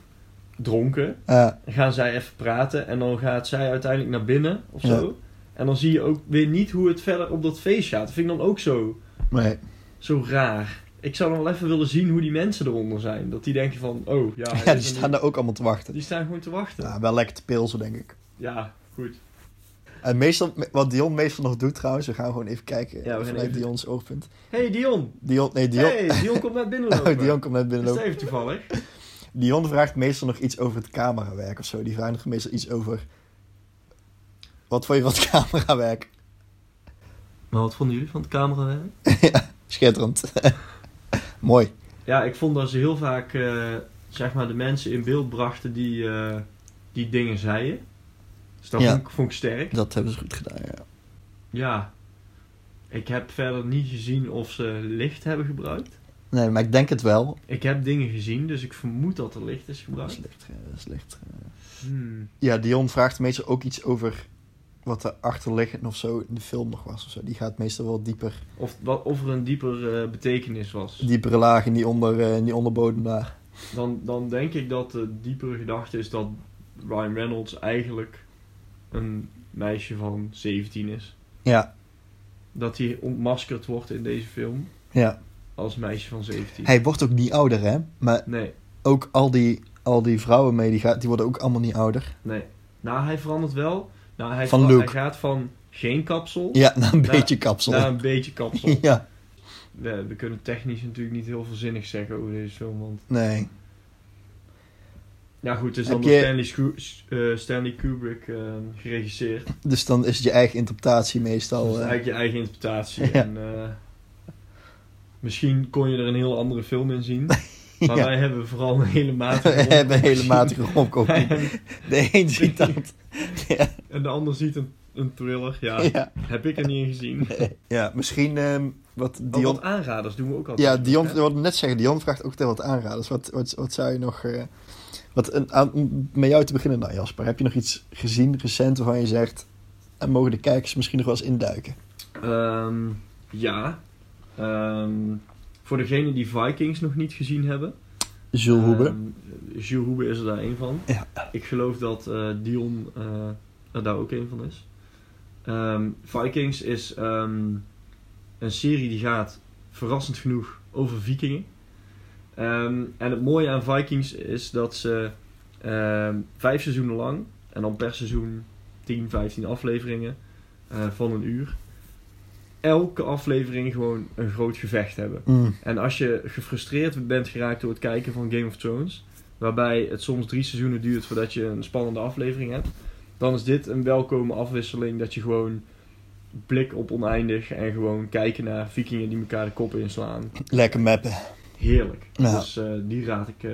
dronken. Ja. Dan gaan zij even praten en dan gaat zij uiteindelijk naar binnen of Ja. zo. En dan zie je ook weer niet hoe het verder op dat feest gaat. Dat vind ik dan ook zo, Nee. zo raar. Ik zou dan wel even willen zien hoe die mensen eronder zijn. Dat die denken van, oh ja, Ja, is die staan niet. daar ook allemaal te wachten. die staan gewoon te wachten. Ja, wel lekker te pilsen, denk ik. Ja, goed. En meestal, wat Dion meestal nog doet trouwens, we gaan gewoon even kijken Ja, vanuit even- Dion's oogpunt. Hey Dion! Dion, nee, Dion, Hey, Dion komt net binnen oh. Dion komt net Is binnenlopen. het even toevallig? Dion vraagt meestal nog iets over het camerawerk of zo. Die vraagt nog meestal iets over... Wat vond je van het camerawerk? Maar wat vonden jullie van het camerawerk? Schitterend. Mooi. Ja, ik vond dat ze heel vaak eh, zeg maar de mensen in beeld brachten die, eh, die dingen zeiden. Dus dat Ja. vond, ik, vond ik sterk. Dat hebben ze goed gedaan, ja. Ja. Ik heb verder niet gezien of ze licht hebben gebruikt. Nee, maar ik denk het wel. Ik heb dingen gezien, dus ik vermoed dat er licht is Dat is gebruikt. licht. eh, Dat is licht. eh. Hmm. Ja, Dion vraagt meestal ook iets over wat er achterliggend of zo in de film nog was of zo. Die gaat meestal wel dieper. Of, wat, of er een dieper eh, betekenis was. Diepere laag in die, onder, in die onderbodem daar. Dan, dan denk ik dat de diepere gedachte is dat Ryan Reynolds eigenlijk een meisje van 17 is. Ja, Dat hij ontmaskerd wordt in deze film ja. Als meisje van 17. Hij wordt ook niet ouder, hè? Maar Nee, ook al die, al die vrouwen mee, die, gaat, die worden ook allemaal niet ouder. nee. Nou, hij verandert wel. Nou, hij, Van look. hij gaat van geen kapsel. Ja, naar een beetje kapsel. Naar een beetje kapsel. ja. We, we kunnen technisch natuurlijk niet heel veel zinnig zeggen over deze film, want... Nee. Ja goed, het is dan door je- Stanley, eh, Stanley Kubrick eh, geregisseerd. Dus dan is het je eigen interpretatie meestal. is eh, eigenlijk je eigen interpretatie. Ja. En, misschien kon je er een heel andere film in zien. Maar ja. wij hebben vooral een hele We matige hebben een hele matige romcom. De een ziet dat. Ja. En de ander ziet een, een thriller. Ja, Ja. heb ik er niet in gezien. ja, misschien ehm, wat Oh, Dion... wat aanraders doen we ook altijd. Ja, Dion, hè? ik wilde net zeggen, Dion vraagt ook wat aanraders. Wat, wat, wat zou je nog... eh, wat, een, aan, om met jou te beginnen dan, Jasper. Heb je nog iets gezien, recent, waarvan je zegt... En mogen de kijkers misschien nog wel eens induiken? Ehm, ja. Ehm, voor degenen die Vikings nog niet gezien hebben. Jules Hoebe. Ehm, Jules Hoebe is er daar een van. Ja. Ik geloof dat eh, Dion eh, er daar ook een van is. Ehm, Vikings is een serie die gaat, verrassend genoeg, over vikingen. En het mooie aan Vikings is dat ze vijf seizoenen lang, en dan per seizoen 10, 15 afleveringen eh, van een uur, elke aflevering gewoon een groot gevecht hebben. Mm. En als je gefrustreerd bent geraakt door het kijken van Game of Thrones, waarbij het soms drie seizoenen duurt voordat je een spannende aflevering hebt, dan is dit een welkome afwisseling dat je gewoon blik op oneindig en gewoon kijken naar vikingen die elkaar de koppen inslaan. Lekker mappen. Heerlijk. Ja. Dus eh, die raad ik eh,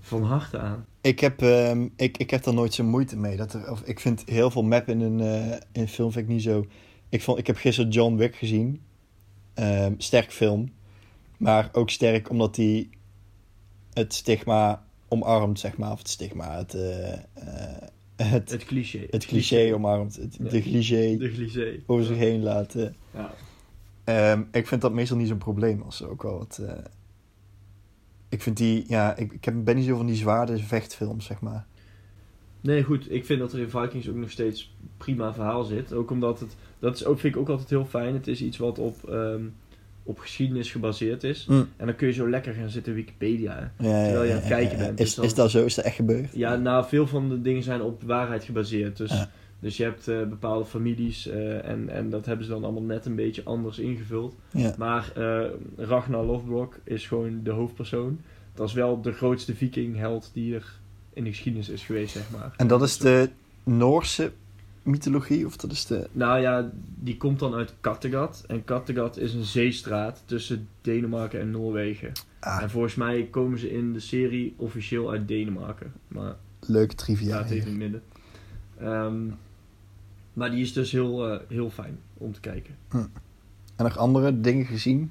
van harte aan. Ik heb, ehm, ik, ik heb er nooit zo moeite mee. Dat er, of, ik vind heel veel map in een, eh, in een film vind ik niet zo... Ik, vond, ik heb gisteren John Wick gezien. Ehm, sterk film. Maar ook sterk omdat hij het stigma omarmt, zeg maar. Of het stigma, het, eh, het, Het cliché. het cliché omarmt. Het, Ja. De cliché De cliché. over zich heen laten. Ja. Ehm, ik vind dat meestal niet zo'n probleem als ze ook wel wat... eh, ik vind die, ja, ik, ik ben niet zo van die zwaarde vechtfilms, zeg maar. Nee, goed. Ik vind dat er in Vikings ook nog steeds prima verhaal zit. Ook omdat het... Dat is ook, vind ik ook altijd heel fijn. Het is iets wat op, ehm, op geschiedenis gebaseerd is. Mm. En dan kun je zo lekker gaan zitten Wikipedia. Ja, Terwijl je aan het kijken bent, Is, dus dan- is dat zo? Is dat echt gebeurd? Ja, nou, veel van de dingen zijn op waarheid gebaseerd. Dus, Ja. dus je hebt eh, bepaalde families eh, en, en dat hebben ze dan allemaal net een beetje anders ingevuld. Ja. Maar eh, Ragnar Lothbrok is gewoon de hoofdpersoon. Dat is wel de grootste vikingheld die er in de geschiedenis is geweest, zeg maar. En dat is de Noorse mythologie? Of dat is de... Nou ja, die komt dan uit Kattegat. En Kattegat is een zeestraat tussen Denemarken en Noorwegen. Ah, En volgens mij komen ze in de serie officieel uit Denemarken. Maar leuke trivia. Ja, even in het midden. Ehm, maar die is dus heel, eh, heel fijn om te kijken. En nog andere dingen gezien?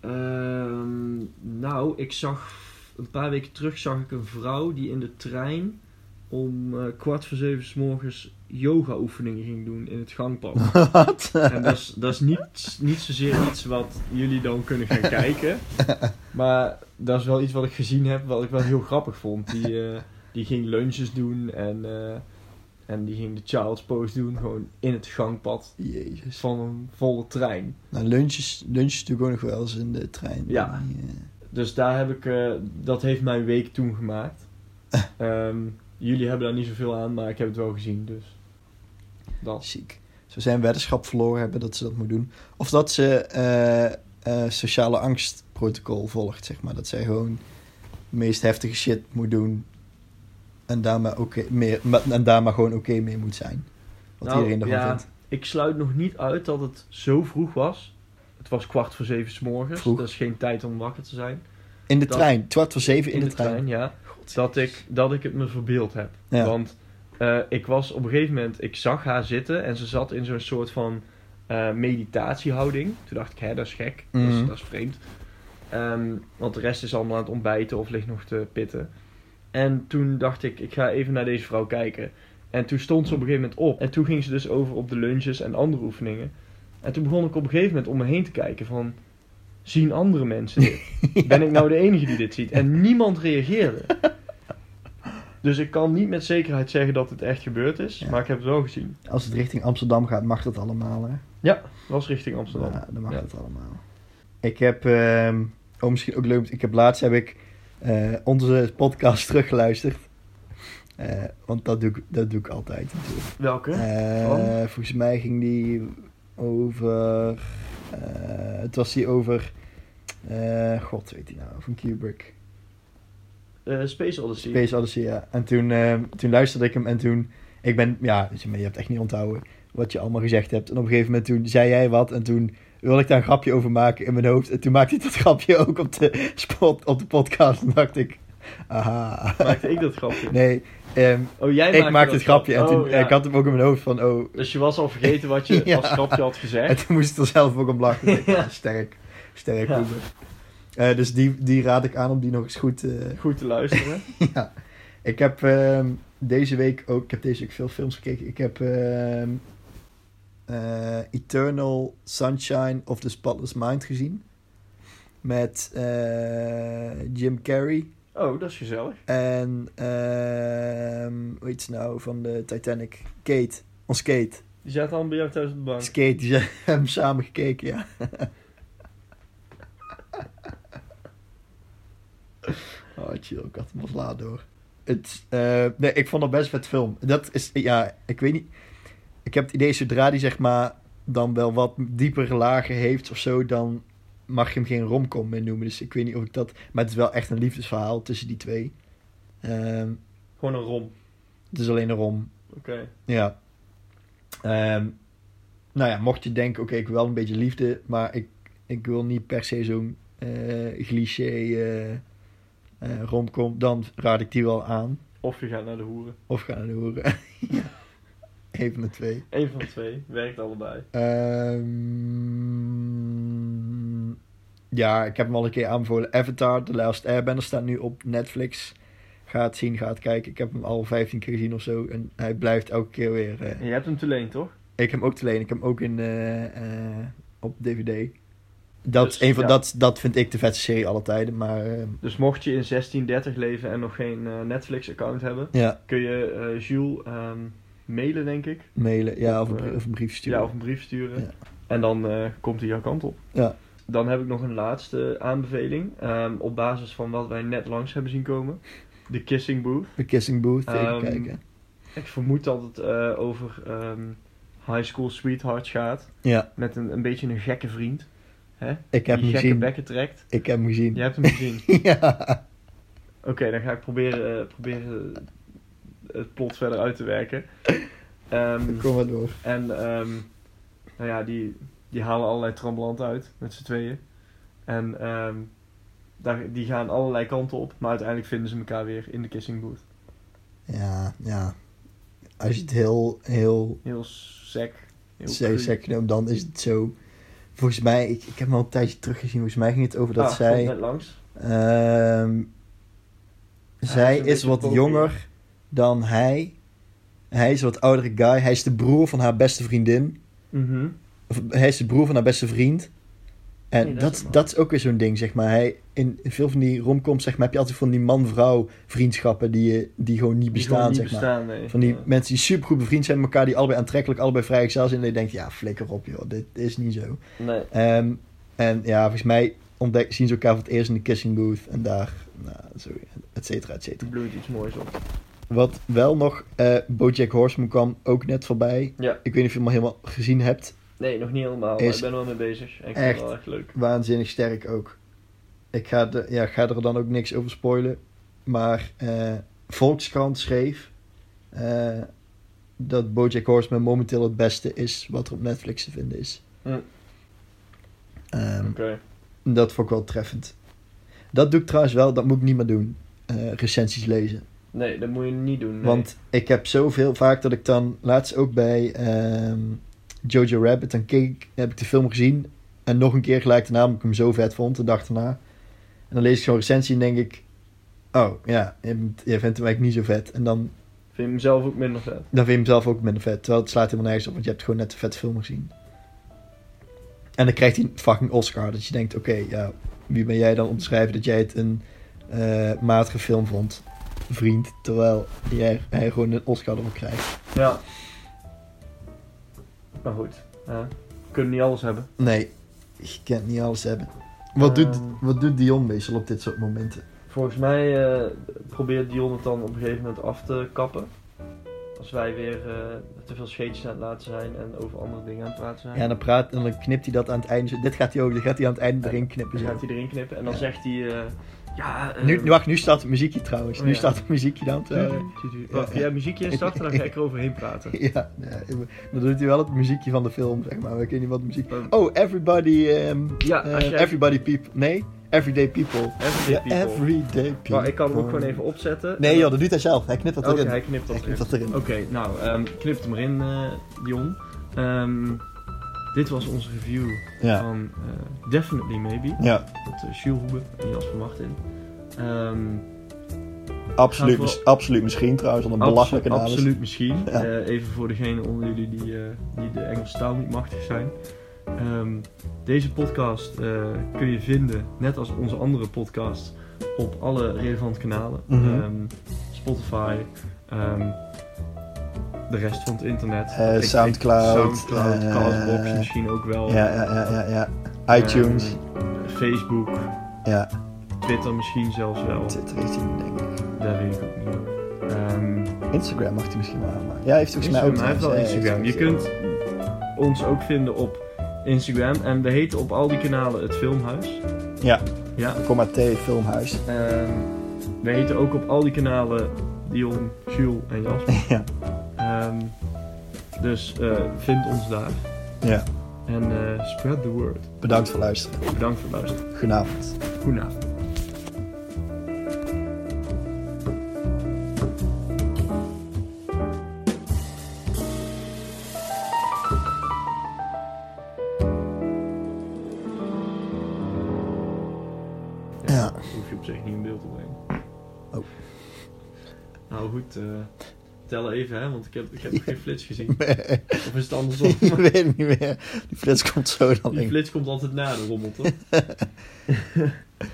Ehm, nou, ik zag een paar weken terug zag ik een vrouw die in de trein om eh, kwart voor zeven 's morgens yoga oefeningen ging doen in het gangpad. Wat? En dat is, dat is niet, niet zozeer iets wat jullie dan kunnen gaan kijken. Maar dat is wel iets wat ik gezien heb, wat ik wel heel grappig vond. Die, eh, die ging lunches doen en, eh, en die ging de child's pose doen, gewoon in het gangpad Jezus. van een volle trein. Nou, lunches, lunches doe ik ook nog wel eens in de trein. Ja. Die, Dus daar heb ik, eh, dat heeft mijn week toen gemaakt. Ehm, jullie hebben daar niet zoveel aan, maar ik heb het wel gezien, dus dat. ziek. Zo zijn weddenschap verloren hebben dat ze dat moet doen. Of dat ze eh, eh, sociale angstprotocol volgt, zeg maar. Dat zij gewoon de meest heftige shit moet doen. En daar maar, oké meer, en daar maar gewoon oké mee moet zijn. Wat Nou, iedereen ervan ja, vindt. Ik sluit nog niet uit dat het zo vroeg was. Het was kwart voor zeven 's morgens. Vroeg. Dat is geen tijd om wakker te zijn. In de dat- trein, kwart voor zeven in, de, trein. ja. Dat ik, dat ik het me verbeeld heb. Ja. Want eh, ik was op een gegeven moment, ik zag haar zitten en ze zat in zo'n soort van eh, meditatiehouding. Toen dacht ik, hè, dat is gek, dat, is, Mhm. dat is vreemd. Ehm, want de rest is allemaal aan het ontbijten of ligt nog te pitten. En toen dacht ik, ik ga even naar deze vrouw kijken. En toen stond ze op een gegeven moment op. En toen ging ze dus over op de lunches en andere oefeningen. En toen begon ik op een gegeven moment om me heen te kijken van... Zien andere mensen dit? Ben ik nou de enige die dit ziet? En niemand reageerde. Dus ik kan niet met zekerheid zeggen dat het echt gebeurd is. Ja. Maar ik heb het wel gezien. Als het richting Amsterdam gaat, mag dat allemaal, hè? Het was richting Amsterdam. Ja, dan mag Ja. dat allemaal. Ik heb, ehm, oh misschien ook leuk, ik heb laatst heb ik eh, onze podcast teruggeluisterd. Eh, want dat doe, ik, dat doe ik altijd natuurlijk. Welke? Eh, volgens mij ging die over... eh, het was die over... eh, God weet hij nou, van Kubrick. Eh, Space Odyssey. Space Odyssey, ja. En toen, toen luisterde ik hem en toen... Ik ben... Ja, je hebt echt niet onthouden wat je allemaal gezegd hebt. En op een gegeven moment toen zei jij wat en toen wilde ik daar een grapje over maken in mijn hoofd. En toen maakte ik dat grapje ook op de, spot, op de podcast. En dacht ik... Aha. Maakte ik dat grapje? Nee, ehm, Oh, jij ik maakte het grapje en Oh, ja. ik had hem ook in mijn hoofd van oh. Dus je was al vergeten wat je Ja. als grapje had En gezegd. toen moest ik er zelf ook om lachen. Ja. Sterk, sterk. Ja. Eh, dus die, die raad ik aan om die nog eens goed. eh, Goed te luisteren. ja. Ik heb ehm, deze week ook. Ik heb deze week veel films gekeken. Ik heb ehm, eh, Eternal Sunshine of the Spotless Mind gezien. Met Jim Carrey. Oh, dat is gezellig. En ehm hoe heet nou van de Titanic? Kate. Ons Kate. Die zaten al bij jou thuis op de bank. Skate, die zijn- hebben samen gekeken, ja. oh, chill, ik had hem al laat door. Het, eh, nee, ik vond het best vet film. Dat is, ja, ik weet niet. Ik heb het idee, zodra die zeg maar dan wel wat diepere lagen heeft of zo, dan mag je hem geen romcom meer noemen. Dus ik weet niet of ik dat... Maar het is wel echt een liefdesverhaal tussen die twee. Ehm, Gewoon een rom. het is alleen een rom. Oké. Ja. Ehm, nou ja, mocht je denken, oké, ik wil wel een beetje liefde, maar ik, ik wil niet per se zo'n eh cliché eh, romcom, dan raad ik die wel aan. Of je gaat naar de hoeren. Of ga naar de hoeren. ja. Een van de twee. Eén van de twee. Werkt allebei. Ehm, ja, ik heb hem al een keer aanbevolen. Avatar, The Last Airbender, staat nu op Netflix. Ga het zien, ga het kijken. Ik heb hem al 15 keer gezien of zo. En hij blijft elke keer weer... eh, En je hebt hem te leen, toch? Ik heb hem ook te lenen. Ik heb hem ook in, eh, eh, op DVD. Dat, Dus, is een van, ja. dat, dat vind ik de vetste serie alle tijden. Maar eh, Dus mocht je in 1630 leven en nog geen eh, Netflix-account hebben, ja, kun je eh, Jules ehm, mailen, denk ik. mailen. Ja, of een, Of, brie- eh, of een brief sturen. Ja, of een brief sturen. Ja. En dan eh, komt hij jouw kant op. Ja. Dan heb ik nog een laatste aanbeveling. ehm, op basis van wat wij net langs hebben zien komen. The Kissing Booth. The Kissing Booth, even Ehm, kijken. Ik vermoed dat het eh, over ehm, high school sweethearts gaat. Ja, Met een, een beetje een gekke vriend. Hè? ik heb die hem gekke gezien. bekken trekt. Ik heb hem gezien. Je hebt hem gezien. ja. Oké, dan ga ik proberen, eh, proberen het plot verder uit te werken. Kom maar door. en nou ja, die, die halen allerlei trambeland uit met z'n tweeën. En ehm, daar, die gaan allerlei kanten op, maar uiteindelijk vinden ze elkaar weer in de kissing booth. Ja, ja. Als je het heel, heel Heel sec. Heel sec noemt, dan is het zo... Volgens mij, ik, ik heb hem al een tijdje teruggezien. Volgens mij ging het over dat Ah, zij... net langs. Ehm, Ja, zij hij is wat jonger dan hij. Hij is een wat oudere guy. Hij is de broer van haar beste vriendin. Mhm. Hij is de broer van haar beste vriend. En Nee, dat dat, is dat, wel- is ook weer zo'n ding, zeg maar. Hij, in, in veel van die romcoms, zeg maar, heb je altijd van die man-vrouw vriendschappen die, je- die gewoon niet Die bestaan, gewoon niet zeg maar. nee. Van die Ja. mensen die supergoed bevriend zijn met elkaar, die allebei aantrekkelijk, allebei vrijgezel zijn. En je denkt, ja, flikker op, joh, dit is niet zo. Nee. Ehm, en ja, volgens mij ontdek, zien ze elkaar voor het eerst in de kissing booth. En daar, nou, zo, et cetera, et cetera. Er bloeit iets moois op. Wat wel nog, eh Bojack Horseman kwam ook net voorbij. Ja. Ik weet niet of je hem al helemaal gezien hebt. Nee, nog niet helemaal, maar Is ik ben wel mee bezig. En ik vind echt het wel echt leuk. Waanzinnig sterk ook. Ik ga, de, ja, ga er dan ook niks over spoilen. Maar eh, Volkskrant schreef eh, dat Bojack Horseman momenteel het beste is wat er op Netflix te vinden is. Hm. Ehm, Oké. Dat vond ik wel treffend. Dat doe ik trouwens wel, dat moet ik niet meer doen. Eh, recensies lezen. Nee, dat moet je niet doen. nee. Want ik heb zoveel vaak dat ik dan laatst ook bij ehm, Jojo Rabbit, dan keek, heb ik de film gezien. En nog een keer gelijk daarna, omdat ik hem zo vet vond, de dag daarna. En dan lees ik zo'n recensie en denk ik, oh ja, je vindt hem eigenlijk niet zo vet. En dan, Vind je hem zelf ook minder vet? dan vind je hem zelf ook minder vet. Terwijl het slaat helemaal nergens op, want je hebt gewoon net een vette film gezien. En dan krijgt hij een fucking Oscar. Dat je denkt, oké, ja, wie ben jij dan om te schrijven dat jij het een eh, matige film vond, vriend. Terwijl jij, hij gewoon een Oscar ervoor krijgt. Ja. Maar goed. Ja. We kunnen niet alles hebben. Nee, je kent niet alles hebben. Wat, doet, Ehm. wat doet Dion meestal op dit soort momenten? volgens mij uh, probeert Dion het dan op een gegeven moment af te kappen. Als wij weer uh, te veel scheetjes aan het laten zijn en over andere dingen aan het praten zijn. Ja, dan, praat, dan knipt hij dat aan het einde. Dit gaat hij ook, dit gaat hij aan het einde erin knippen. Dan gaat hij erin knippen en dan zegt hij... Ja, nu, nu, wacht, nu staat het muziekje trouwens. nu staat het muziekje dan. Te, wacht, ja, muziekje starten, dan ga ik er overheen praten. Ja, dan doet hij wel het muziekje van de film, zeg maar. Ik weet niet wat muziek... Oh, everybody... Um, ja, everybody people... Nee? Everyday people. Everyday people. everyday people. Maar ik kan hem ook gewoon even opzetten. Nee joh, dat doet hij zelf. Hij knipt dat erin. Oké, hij knipt dat, hij erin. Oké, nou, um, knip hem erin, uh, Dion. Um, dit was onze review ja. van uh, Definitely Maybe. Ja. Met uh, Jules Hoebe en Jasper Martin. Um, absoluut, absoluut misschien trouwens, want een belachelijke naam Absoluut misschien. Ja. Uh, even voor degenen onder jullie die, die de Engelse taal niet machtig zijn. Um, deze podcast kun je vinden, net als onze andere podcast, op alle relevante kanalen. Mm -hmm. um, Spotify, de rest van het internet. Uh, Soundcloud. Soundcloud, uh, Castbox misschien ook wel. Ja, ja, ja, ja. ja. iTunes. Facebook. Ja. Twitter misschien zelfs wel. Twitter is hij denk ik. Dat weet ik ook niet. Instagram mag hij misschien wel aanmaken. Ja, hij heeft volgens mij ook. Hij heeft wel Instagram. Je kunt ons ook vinden op Instagram. En we heten op al die kanalen het Filmhuis. Ja, ja. T Filmhuis. En we heten ook op al die kanalen Dion, Jules en Jasper. Ja. Um, dus uh, vind ons daar. Ja. En uh, spread the word. Bedankt voor luisteren. Bedankt voor luisteren. Goedenavond. Goedenavond. Tel even, hè, want ik heb, ik heb nog geen flits gezien. Nee. Of is het andersom? ik weet het niet meer. Die flits komt zo dan. Die flits komt altijd na de rommel, toch?